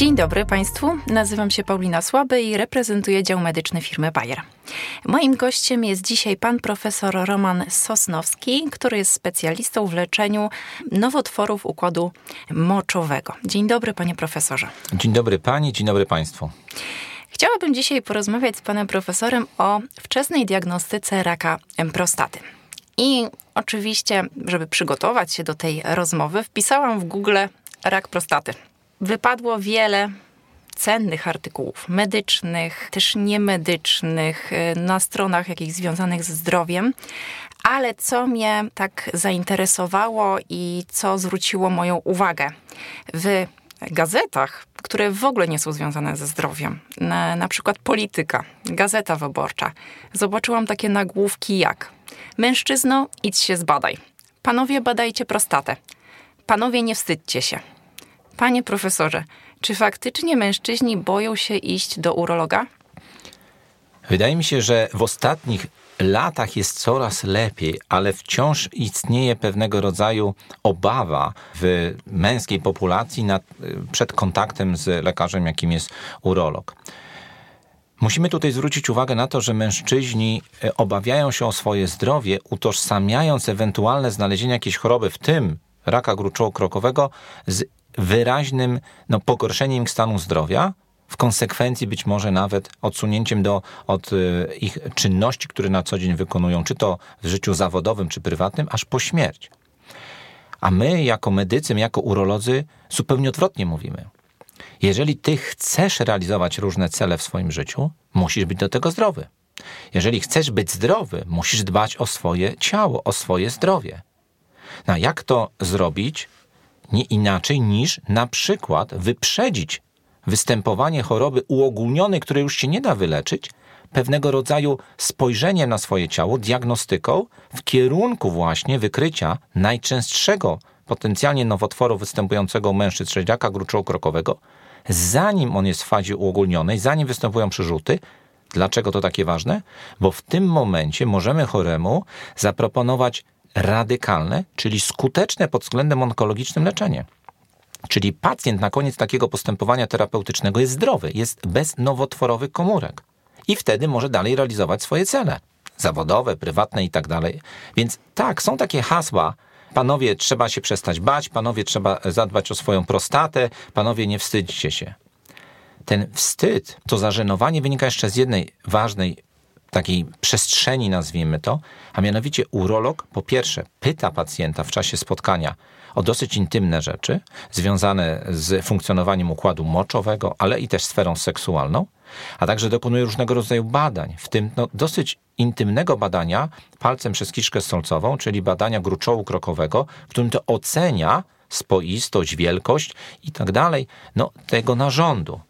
Dzień dobry Państwu, nazywam się Paulina Słaby i reprezentuję dział medyczny firmy Bayer. Moim gościem jest dzisiaj pan profesor Roman Sosnowski, który jest specjalistą w leczeniu nowotworów układu moczowego. Dzień dobry panie profesorze. Dzień dobry pani, dzień dobry państwu. Chciałabym dzisiaj porozmawiać z panem profesorem o wczesnej diagnostyce raka prostaty. I oczywiście, żeby przygotować się do tej rozmowy, wpisałam w Google rak prostaty wypadło wiele cennych artykułów medycznych, też niemedycznych, y, na stronach jakichś związanych ze zdrowiem. Ale co mnie tak zainteresowało i co zwróciło moją uwagę w gazetach, które w ogóle nie są związane ze zdrowiem, na, na przykład Polityka, Gazeta Wyborcza, zobaczyłam takie nagłówki jak Mężczyzno, idź się zbadaj. Panowie, badajcie prostatę. Panowie, nie wstydźcie się. Panie profesorze, czy faktycznie mężczyźni boją się iść do urologa? Wydaje mi się, że w ostatnich latach jest coraz lepiej, ale wciąż istnieje pewnego rodzaju obawa w męskiej populacji nad, przed kontaktem z lekarzem, jakim jest urolog. Musimy tutaj zwrócić uwagę na to, że mężczyźni e, obawiają się o swoje zdrowie, utożsamiając ewentualne znalezienie jakiejś choroby, w tym raka gruczołu krokowego, z wyraźnym no, pogorszeniem ich stanu zdrowia, w konsekwencji być może nawet odsunięciem do, od y, ich czynności, które na co dzień wykonują, czy to w życiu zawodowym, czy prywatnym, aż po śmierć. A my, jako medycy, jako urolodzy, zupełnie odwrotnie mówimy. Jeżeli ty chcesz realizować różne cele w swoim życiu, musisz być do tego zdrowy. Jeżeli chcesz być zdrowy, musisz dbać o swoje ciało, o swoje zdrowie. No, jak to zrobić? Nie inaczej niż na przykład wyprzedzić występowanie choroby uogólnionej, której już się nie da wyleczyć, pewnego rodzaju spojrzeniem na swoje ciało, diagnostyką w kierunku właśnie wykrycia najczęstszego potencjalnie nowotworu występującego u mężczyzn śledziaka gruczoło-krokowego, zanim on jest w fazie uogólnionej, zanim występują przerzuty. Dlaczego to takie ważne? Bo w tym momencie możemy choremu zaproponować radykalne, czyli skuteczne pod względem onkologicznym leczenie. Czyli pacjent na koniec takiego postępowania terapeutycznego jest zdrowy, jest bez nowotworowych komórek i wtedy może dalej realizować swoje cele zawodowe, prywatne i tak dalej. Więc tak, są takie hasła. Panowie, trzeba się przestać bać, panowie, trzeba zadbać o swoją prostatę, panowie, nie wstydźcie się. Ten wstyd, to zażenowanie wynika jeszcze z jednej ważnej takiej przestrzeni, nazwijmy to, a mianowicie urolog po pierwsze pyta pacjenta w czasie spotkania o dosyć intymne rzeczy związane z funkcjonowaniem układu moczowego, ale i też sferą seksualną, a także dokonuje różnego rodzaju badań, w tym no, dosyć intymnego badania palcem przez kiszkę stolcową, czyli badania gruczołu krokowego, w którym to ocenia spoistość, wielkość i tak dalej, no, tego narządu.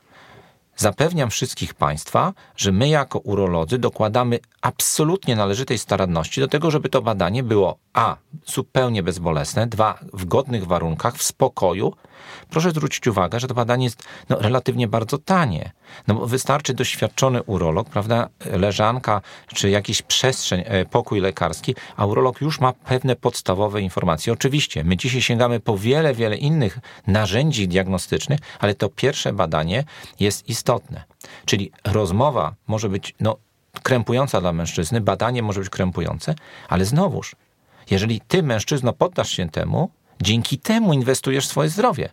Zapewniam wszystkich Państwa, że my jako urolodzy dokładamy absolutnie należytej staranności do tego, żeby to badanie było a. zupełnie bezbolesne, dwa. w godnych warunkach, w spokoju. Proszę zwrócić uwagę, że to badanie jest no, relatywnie bardzo tanie. No bo wystarczy doświadczony urolog, prawda, leżanka czy jakiś przestrzeń, e, pokój lekarski, a urolog już ma pewne podstawowe informacje. Oczywiście, my dzisiaj sięgamy po wiele, wiele innych narzędzi diagnostycznych, ale to pierwsze badanie jest istotne. Czyli rozmowa może być no, krępująca dla mężczyzny, badanie może być krępujące, ale znowuż, jeżeli ty, mężczyzno, poddasz się temu, dzięki temu inwestujesz swoje zdrowie.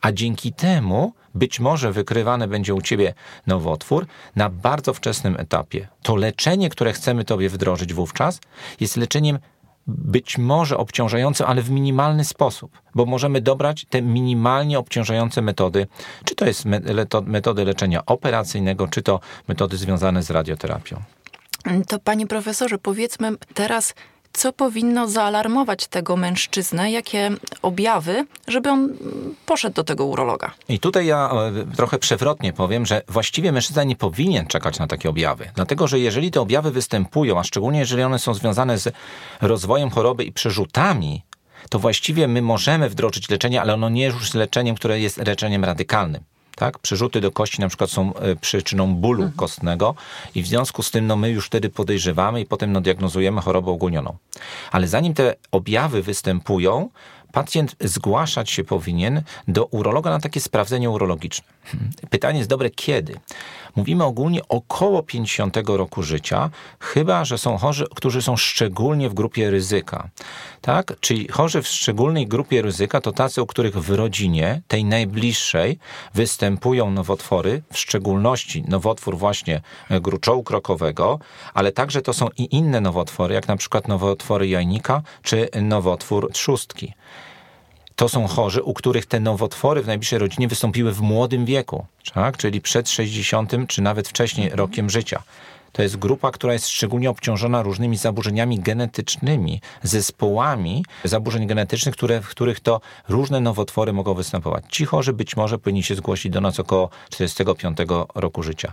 A dzięki temu być może wykrywany będzie u ciebie nowotwór na bardzo wczesnym etapie. To leczenie, które chcemy tobie wdrożyć wówczas, jest leczeniem być może obciążającym, ale w minimalny sposób, bo możemy dobrać te minimalnie obciążające metody, czy to jest metody leczenia operacyjnego, czy to metody związane z radioterapią. To panie profesorze, powiedzmy teraz, co powinno zaalarmować tego mężczyznę, jakie objawy, żeby on poszedł do tego urologa. I tutaj ja e, trochę przewrotnie powiem, że właściwie mężczyzna nie powinien czekać na takie objawy. Dlatego, że jeżeli te objawy występują, a szczególnie jeżeli one są związane z rozwojem choroby i przerzutami, to właściwie my możemy wdrożyć leczenie, ale ono nie jest już leczeniem, które jest leczeniem radykalnym tak? Przerzuty do kości na przykład są e, przyczyną bólu mhm. kostnego i w związku z tym no, my już wtedy podejrzewamy i potem no, diagnozujemy chorobę ogólnioną. Ale zanim te objawy występują, pacjent zgłaszać się powinien do urologa na takie sprawdzenie urologiczne. Pytanie jest dobre kiedy? Mówimy ogólnie około 50 roku życia, chyba że są chorzy, którzy są szczególnie w grupie ryzyka. Tak? Czyli chorzy w szczególnej grupie ryzyka to tacy, u których w rodzinie, tej najbliższej, występują nowotwory, w szczególności nowotwór właśnie gruczołu krokowego, ale także to są i inne nowotwory, jak na przykład nowotwory jajnika czy nowotwór trzustki to są chorzy, u których te nowotwory w najbliższej rodzinie wystąpiły w młodym wieku, tak? czyli przed 60 czy nawet wcześniej mhm. rokiem życia. To jest grupa, która jest szczególnie obciążona różnymi zaburzeniami genetycznymi, zespołami zaburzeń genetycznych, które, w których to różne nowotwory mogą występować. Ci chorzy być może powinni się zgłosić do nas około 45 roku życia.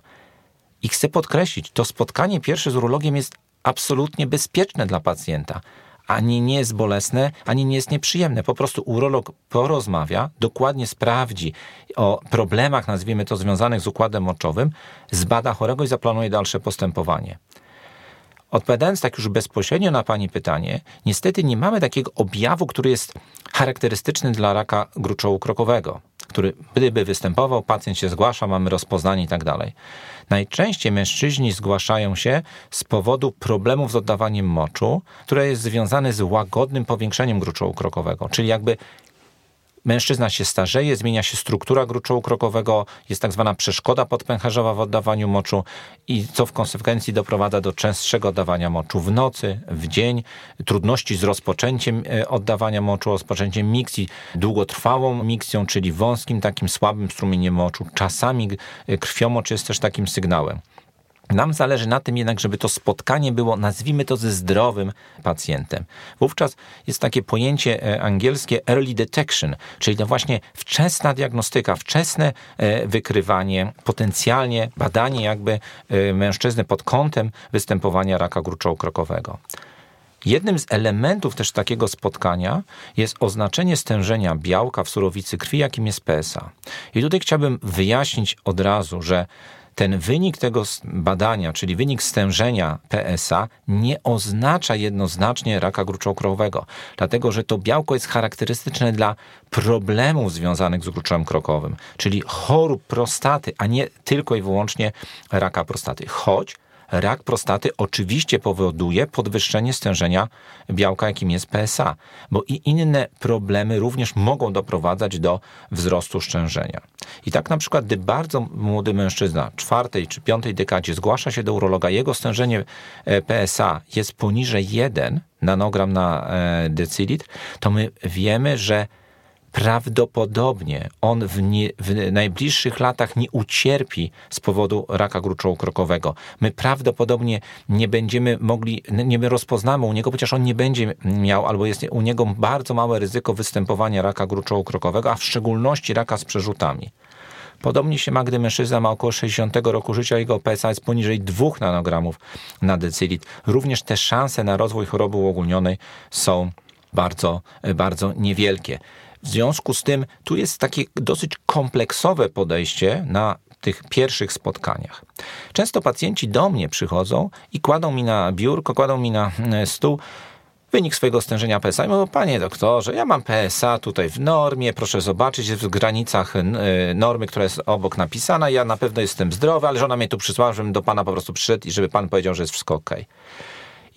I chcę podkreślić, to spotkanie pierwsze z urologiem jest absolutnie bezpieczne dla pacjenta ani nie jest bolesne, ani nie jest nieprzyjemne. Po prostu urolog porozmawia, dokładnie sprawdzi o problemach, nazwijmy to, związanych z układem moczowym, zbada chorego i zaplanuje dalsze postępowanie. Odpowiadając tak już bezpośrednio na Pani pytanie, niestety nie mamy takiego objawu, który jest charakterystyczny dla raka gruczołu krokowego, który gdyby występował, pacjent się zgłasza, mamy rozpoznanie i tak dalej. Najczęściej mężczyźni zgłaszają się z powodu problemów z oddawaniem moczu, które jest związane z łagodnym powiększeniem gruczołu krokowego, czyli jakby mężczyzna się starzeje, zmienia się struktura gruczołu krokowego, jest tak zwana przeszkoda podpęcherzowa w oddawaniu moczu i co w konsekwencji doprowadza do częstszego oddawania moczu w nocy, w dzień, trudności z rozpoczęciem e, oddawania moczu, rozpoczęciem miksji, długotrwałą miksją, czyli wąskim, takim słabym strumieniem moczu. Czasami e, krwiomocz jest też takim sygnałem. Nam zależy na tym jednak, żeby to spotkanie było, nazwijmy to, ze zdrowym pacjentem. Wówczas jest takie pojęcie e, angielskie early detection, czyli to właśnie wczesna diagnostyka, wczesne e, wykrywanie, potencjalnie badanie jakby e, mężczyzny pod kątem występowania raka gruczołu krokowego. Jednym z elementów też takiego spotkania jest oznaczenie stężenia białka w surowicy krwi, jakim jest PSA. I tutaj chciałbym wyjaśnić od razu, że ten wynik tego badania, czyli wynik stężenia PSA, nie oznacza jednoznacznie raka gruczołkrowego, dlatego że to białko jest charakterystyczne dla problemów związanych z gruczołem krokowym, czyli chorób prostaty, a nie tylko i wyłącznie raka prostaty. Choć rak prostaty oczywiście powoduje podwyższenie stężenia białka, jakim jest PSA, bo i inne problemy również mogą doprowadzać do wzrostu stężenia. I tak na przykład, gdy bardzo młody mężczyzna, czwartej czy piątej dekadzie zgłasza się do urologa, jego stężenie e, PSA jest poniżej 1 nanogram na e, decylitr, to my wiemy, że prawdopodobnie on w, nie, w, najbliższych latach nie ucierpi z powodu raka gruczołu krokowego. My prawdopodobnie nie będziemy mogli, nie rozpoznamy u niego, chociaż on nie będzie miał, albo jest u niego bardzo małe ryzyko występowania raka gruczołu krokowego, a w szczególności raka z przerzutami. Podobnie się ma, gdy mężczyzna ma około 60 roku życia, jego PSA jest poniżej 2 nanogramów na decylitr. Również te szanse na rozwój choroby uogólnionej są bardzo, bardzo niewielkie. W związku z tym tu jest takie dosyć kompleksowe podejście na tych pierwszych spotkaniach. Często pacjenci do mnie przychodzą i kładą mi na biurko, kładą mi na e, stół wynik swojego stężenia PSA i mówią, panie doktorze, ja mam PSA tutaj w normie, proszę zobaczyć, w granicach e, normy, która jest obok napisana, ja na pewno jestem zdrowy, ale żona mnie tu przysłała, żebym do pana po prostu przyszedł i żeby pan powiedział, że jest wszystko ok.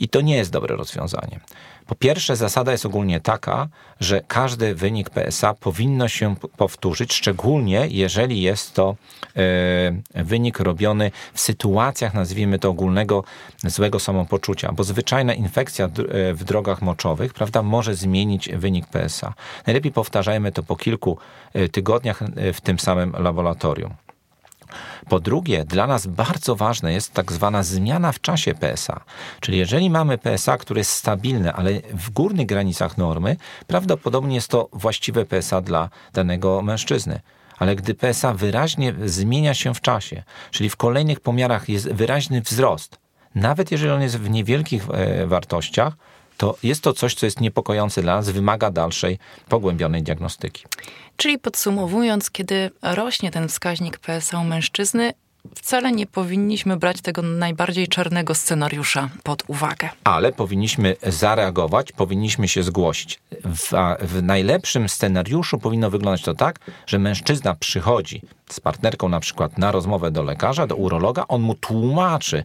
I to nie jest dobre rozwiązanie. Po pierwsze, zasada jest ogólnie taka, że każdy wynik PSA powinno się powtórzyć, szczególnie jeżeli jest to e, wynik robiony w sytuacjach, nazwijmy to ogólnego złego samopoczucia, bo zwyczajna infekcja e, w drogach moczowych, prawda, może zmienić wynik PSA. Najlepiej powtarzajmy to po kilku e, tygodniach w tym samym laboratorium. Po drugie, dla nas bardzo ważne jest tak zwana zmiana w czasie PSA. Czyli jeżeli mamy PSA, które jest stabilne, ale w górnych granicach normy, prawdopodobnie jest to właściwe PSA dla danego mężczyzny ale gdy PSA wyraźnie zmienia się w czasie, czyli w kolejnych pomiarach jest wyraźny wzrost, nawet jeżeli on jest w niewielkich e, wartościach, to jest to coś, co jest niepokojące dla nas, wymaga dalszej, pogłębionej diagnostyki. Czyli podsumowując, kiedy rośnie ten wskaźnik PSA u mężczyzny, wcale nie powinniśmy brać tego najbardziej czarnego scenariusza pod uwagę. Ale powinniśmy zareagować, powinniśmy się zgłosić. W, w, najlepszym scenariuszu powinno wyglądać to tak, że mężczyzna przychodzi z partnerką na przykład na rozmowę do lekarza, do urologa, on mu tłumaczy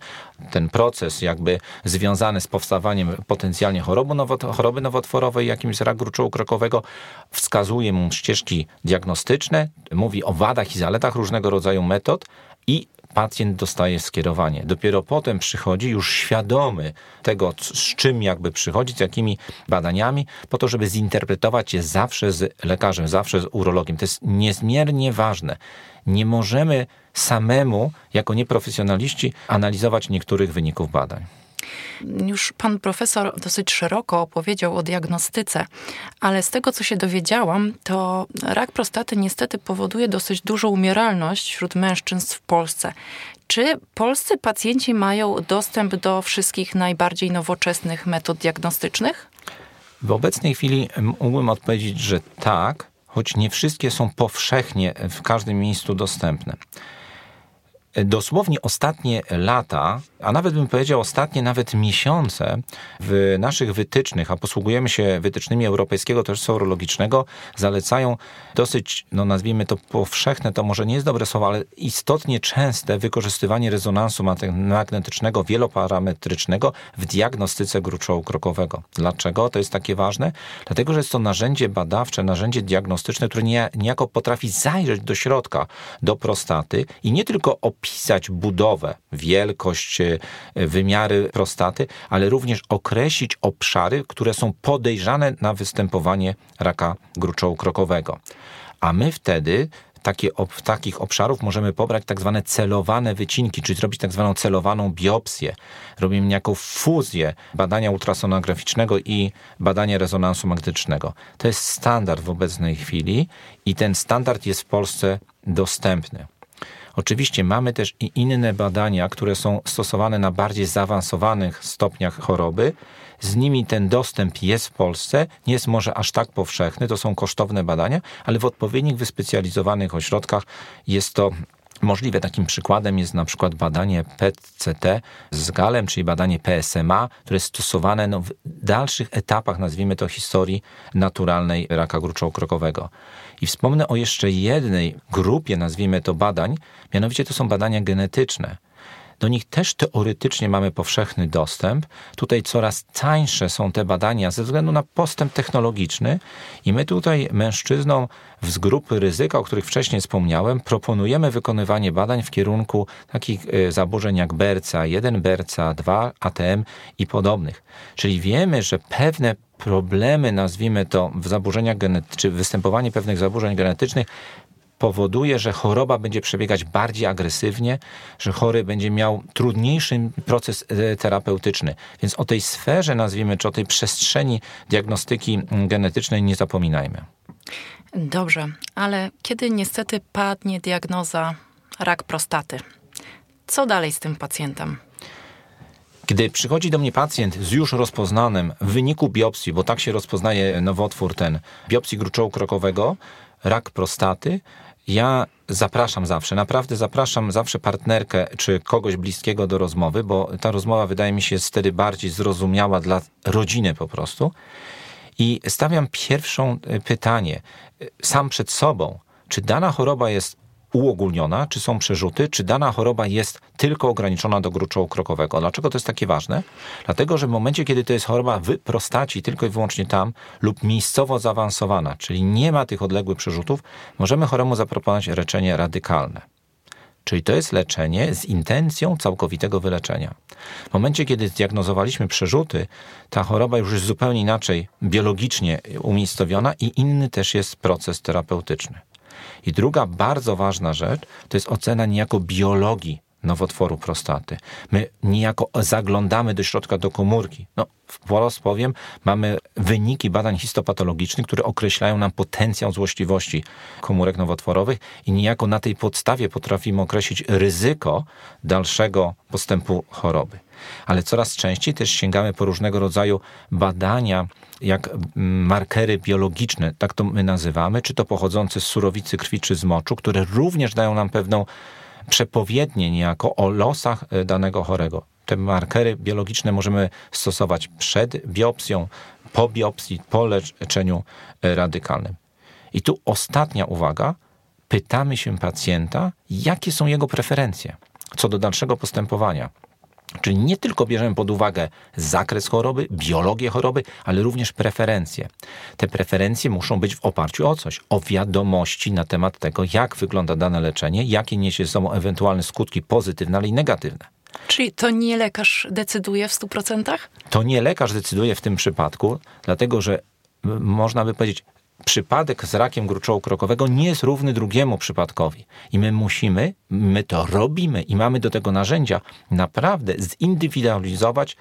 ten proces jakby związany z powstawaniem potencjalnie choroby, choroby nowotworowej, jakimś rak gruczołu krokowego, wskazuje mu ścieżki diagnostyczne, mówi o wadach i zaletach różnego rodzaju metod i pacjent dostaje skierowanie. Dopiero potem przychodzi już świadomy tego, z czym jakby przychodzi, z jakimi badaniami, po to, żeby zinterpretować je zawsze z lekarzem, zawsze z urologiem. To jest niezmiernie ważne. Nie możemy samemu, jako nieprofesjonaliści, analizować niektórych wyników badań. Już pan profesor dosyć szeroko opowiedział o diagnostyce, ale z tego co się dowiedziałam, to rak prostaty niestety powoduje dosyć dużą umieralność wśród mężczyzn w Polsce. Czy polscy pacjenci mają dostęp do wszystkich najbardziej nowoczesnych metod diagnostycznych? W obecnej chwili mógłbym odpowiedzieć, że tak, choć nie wszystkie są powszechnie w każdym miejscu dostępne dosłownie ostatnie lata, a nawet bym powiedział ostatnie nawet miesiące w naszych wytycznych, a posługujemy się wytycznymi Europejskiego Towarzystwa Urologicznego, zalecają dosyć, no nazwijmy to powszechne, to może nie jest dobre słowo, ale istotnie częste wykorzystywanie rezonansu magnetycznego wieloparametrycznego w diagnostyce gruczołu krokowego. Dlaczego to jest takie ważne? Dlatego, że jest to narzędzie badawcze, narzędzie diagnostyczne, które niejako potrafi zajrzeć do środka, do prostaty i nie tylko opisać budowę, wielkość, e, wymiary prostaty, ale również określić obszary, które są podejrzane na występowanie raka gruczołu krokowego. A my wtedy takie, takich obszarów możemy pobrać tak zwane celowane wycinki, czyli zrobić tak zwaną celowaną biopsję. Robimy niejako fuzję badania ultrasonograficznego i badania rezonansu magnetycznego. To jest standard w obecnej chwili i ten standard jest w Polsce dostępny. Oczywiście mamy też i inne badania, które są stosowane na bardziej zaawansowanych stopniach choroby. Z nimi ten dostęp jest w Polsce, nie jest może aż tak powszechny, to są kosztowne badania, ale w odpowiednich wyspecjalizowanych ośrodkach jest to Możliwe takim przykładem jest na przykład badanie PET-CT z galem, czyli badanie PSMA, które jest stosowane no, w dalszych etapach, nazwijmy to, historii naturalnej raka gruczołu krokowego. I wspomnę o jeszcze jednej grupie, nazwijmy to badań, mianowicie to są badania genetyczne. Do nich też teoretycznie mamy powszechny dostęp. Tutaj coraz tańsze są te badania ze względu na postęp technologiczny i my tutaj mężczyznom z grupy ryzyka, o których wcześniej wspomniałem, proponujemy wykonywanie badań w kierunku takich e, zaburzeń jak BRCA1, BRCA2, ATM i podobnych. Czyli wiemy, że pewne problemy, nazwijmy to, w zaburzeniach genetycznych, czy występowanie pewnych zaburzeń genetycznych powoduje, że choroba będzie przebiegać bardziej agresywnie, że chory będzie miał trudniejszy proces e, terapeutyczny. Więc o tej sferze, nazwijmy, czy o tej przestrzeni diagnostyki genetycznej nie zapominajmy. Dobrze, ale kiedy niestety padnie diagnoza rak prostaty, co dalej z tym pacjentem? Gdy przychodzi do mnie pacjent z już rozpoznanym w wyniku biopsji, bo tak się rozpoznaje nowotwór ten, biopsji gruczołu krokowego, rak prostaty, ja zapraszam zawsze, naprawdę zapraszam zawsze partnerkę czy kogoś bliskiego do rozmowy, bo ta rozmowa wydaje mi się jest wtedy bardziej zrozumiała dla rodziny po prostu. I stawiam pierwszą e, pytanie e, sam przed sobą, czy dana choroba jest uogólniona, czy są przerzuty, czy dana choroba jest tylko ograniczona do gruczołu krokowego. Dlaczego to jest takie ważne? Dlatego, że w momencie, kiedy to jest choroba w prostaci, tylko i wyłącznie tam, lub miejscowo zaawansowana, czyli nie ma tych odległych przerzutów, możemy choremu zaproponować leczenie radykalne. Czyli to jest leczenie z intencją całkowitego wyleczenia. W momencie, kiedy zdiagnozowaliśmy przerzuty, ta choroba już jest zupełnie inaczej biologicznie umiejscowiona i inny też jest proces terapeutyczny. I druga bardzo ważna rzecz to jest ocena niejako biologii nowotworu prostaty. My niejako zaglądamy do środka, do komórki. No, wprost powiem, mamy wyniki badań histopatologicznych, które określają nam potencjał złośliwości komórek nowotworowych i niejako na tej podstawie potrafimy określić ryzyko dalszego postępu choroby. Ale coraz częściej też sięgamy po różnego rodzaju badania, jak markery biologiczne, tak to my nazywamy, czy to pochodzące z surowicy krwi, czy z moczu, które również dają nam pewną przepowiednie niejako o losach e, danego chorego. Te markery biologiczne możemy stosować przed biopsją, po biopsji, po leczeniu e, radykalnym. I tu ostatnia uwaga. Pytamy się pacjenta, jakie są jego preferencje co do dalszego postępowania. Czyli nie tylko bierzemy pod uwagę zakres choroby, biologię choroby, ale również preferencje. Te preferencje muszą być w oparciu o coś, o wiadomości na temat tego, jak wygląda dane leczenie, jakie niesie ze sobą ewentualne skutki pozytywne, ale i negatywne. Czyli to nie lekarz decyduje w 100%? To nie lekarz decyduje w tym przypadku, dlatego że można by powiedzieć, przypadek z rakiem gruczołu krokowego nie jest równy drugiemu przypadkowi. I my musimy, my to robimy i mamy do tego narzędzia, naprawdę zindywidualizować,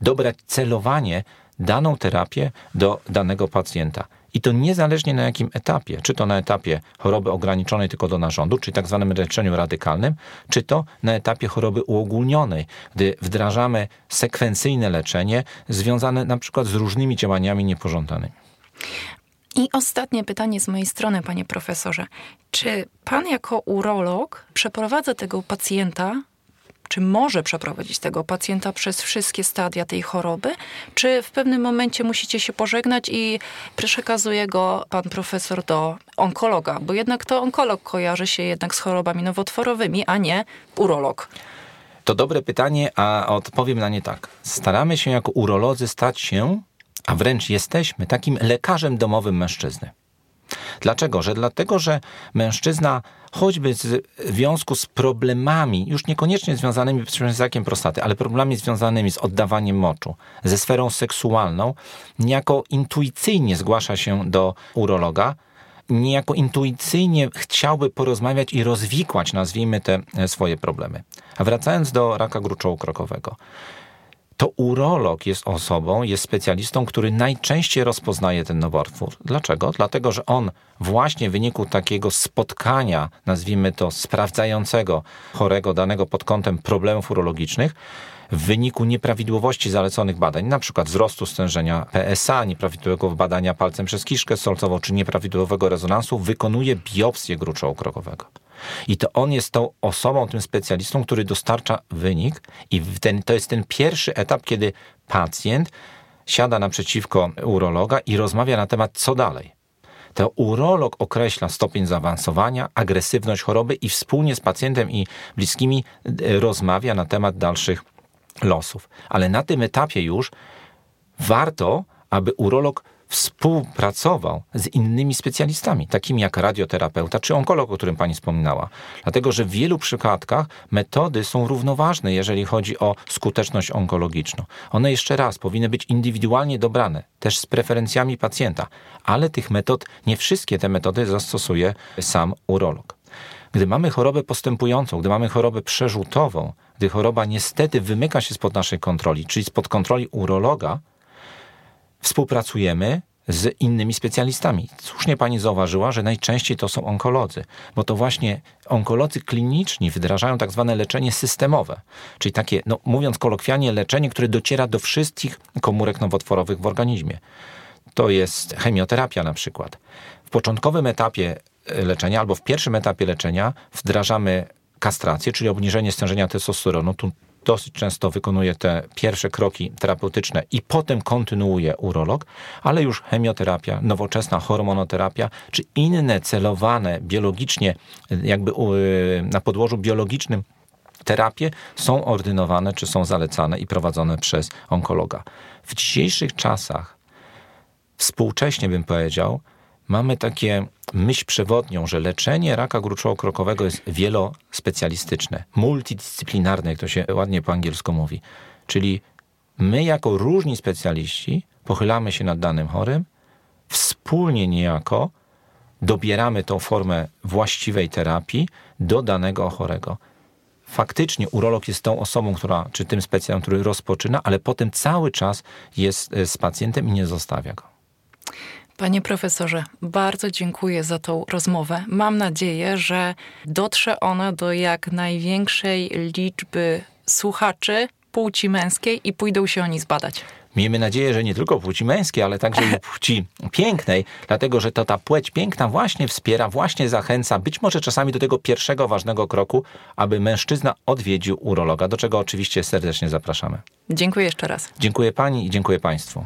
dobrać celowanie daną terapię do danego pacjenta. I to niezależnie na jakim etapie, czy to na etapie choroby ograniczonej tylko do narządu, czyli tak zwanym leczeniu radykalnym, czy to na etapie choroby uogólnionej, gdy wdrażamy sekwencyjne leczenie związane na przykład z różnymi działaniami niepożądanymi. I ostatnie pytanie z mojej strony, panie profesorze. Czy pan jako urolog przeprowadza tego pacjenta czy może przeprowadzić tego pacjenta przez wszystkie stadia tej choroby, czy w pewnym momencie musicie się pożegnać i przekazuje go pan profesor do onkologa, bo jednak to onkolog kojarzy się jednak z chorobami nowotworowymi, a nie urolog. To dobre pytanie, a odpowiem na nie tak. Staramy się jako urolodzy stać się a wręcz jesteśmy takim lekarzem domowym mężczyzny. Dlaczego? Że dlatego, że mężczyzna choćby w związku z problemami, już niekoniecznie związanymi z rakiem prostaty, ale problemami związanymi z oddawaniem moczu, ze sferą seksualną, niejako intuicyjnie zgłasza się do urologa, niejako intuicyjnie chciałby porozmawiać i rozwikłać, nazwijmy te swoje problemy. A wracając do raka gruczołu krokowego to urolog jest osobą, jest specjalistą, który najczęściej rozpoznaje ten nowotwór. Dlaczego? Dlatego, że on właśnie w wyniku takiego spotkania, nazwijmy to sprawdzającego chorego danego pod kątem problemów urologicznych, w wyniku nieprawidłowości zaleconych badań, przykład wzrostu stężenia PSA, nieprawidłowego badania palcem przez kiszkę solcową, czy nieprawidłowego rezonansu, wykonuje biopsję gruczołu krokowego. I to on jest tą osobą, tym specjalistą, który dostarcza wynik, i ten, to jest ten pierwszy etap, kiedy pacjent siada naprzeciwko urologa i rozmawia na temat, co dalej. To urolog określa stopień zaawansowania, agresywność choroby i wspólnie z pacjentem i bliskimi e, rozmawia na temat dalszych losów. Ale na tym etapie już warto, aby urolog współpracował z innymi specjalistami, takimi jak radioterapeuta czy onkolog, o którym pani wspominała. Dlatego, że w wielu przypadkach metody są równoważne, jeżeli chodzi o skuteczność onkologiczną. One jeszcze raz powinny być indywidualnie dobrane, też z preferencjami pacjenta, ale tych metod, nie wszystkie te metody zastosuje sam urolog. Gdy mamy chorobę postępującą, gdy mamy chorobę przerzutową, gdy choroba niestety wymyka się spod naszej kontroli, czyli spod kontroli urologa, współpracujemy z innymi specjalistami. Słusznie pani zauważyła, że najczęściej to są onkolodzy, bo to właśnie onkolodzy kliniczni wdrażają tak zwane leczenie systemowe, czyli takie, no, mówiąc kolokwialnie, leczenie, które dociera do wszystkich komórek nowotworowych w organizmie. To jest chemioterapia na przykład. W początkowym etapie e, leczenia albo w pierwszym etapie leczenia wdrażamy kastrację, czyli obniżenie stężenia testosteronu. Tu dosyć często wykonuje te pierwsze kroki terapeutyczne i potem kontynuuje urolog, ale już chemioterapia, nowoczesna hormonoterapia, czy inne celowane biologicznie, jakby na podłożu biologicznym terapie są ordynowane czy są zalecane i prowadzone przez onkologa. W dzisiejszych czasach, współcześnie bym powiedział, mamy takie myśl przewodnią, że leczenie raka gruczołu-krokowego jest wielospecjalistyczne, multidyscyplinarne, jak to się ładnie po angielsku mówi. Czyli my jako różni specjaliści pochylamy się nad danym chorym, wspólnie niejako dobieramy tą formę właściwej terapii do danego chorego. Faktycznie urolog jest tą osobą, która, czy tym specjalistą, który rozpoczyna, ale potem cały czas jest e, z pacjentem i nie zostawia go. Panie profesorze, bardzo dziękuję za tą rozmowę. Mam nadzieję, że dotrze ona do jak największej liczby słuchaczy płci męskiej i pójdą się oni zbadać. Miejmy nadzieję, że nie tylko płci męskiej, ale także i płci pięknej, dlatego że to ta płeć piękna właśnie wspiera, właśnie zachęca, być może czasami do tego pierwszego ważnego kroku, aby mężczyzna odwiedził urologa, do czego oczywiście serdecznie zapraszamy. Dziękuję jeszcze raz. Dziękuję pani i dziękuję państwu.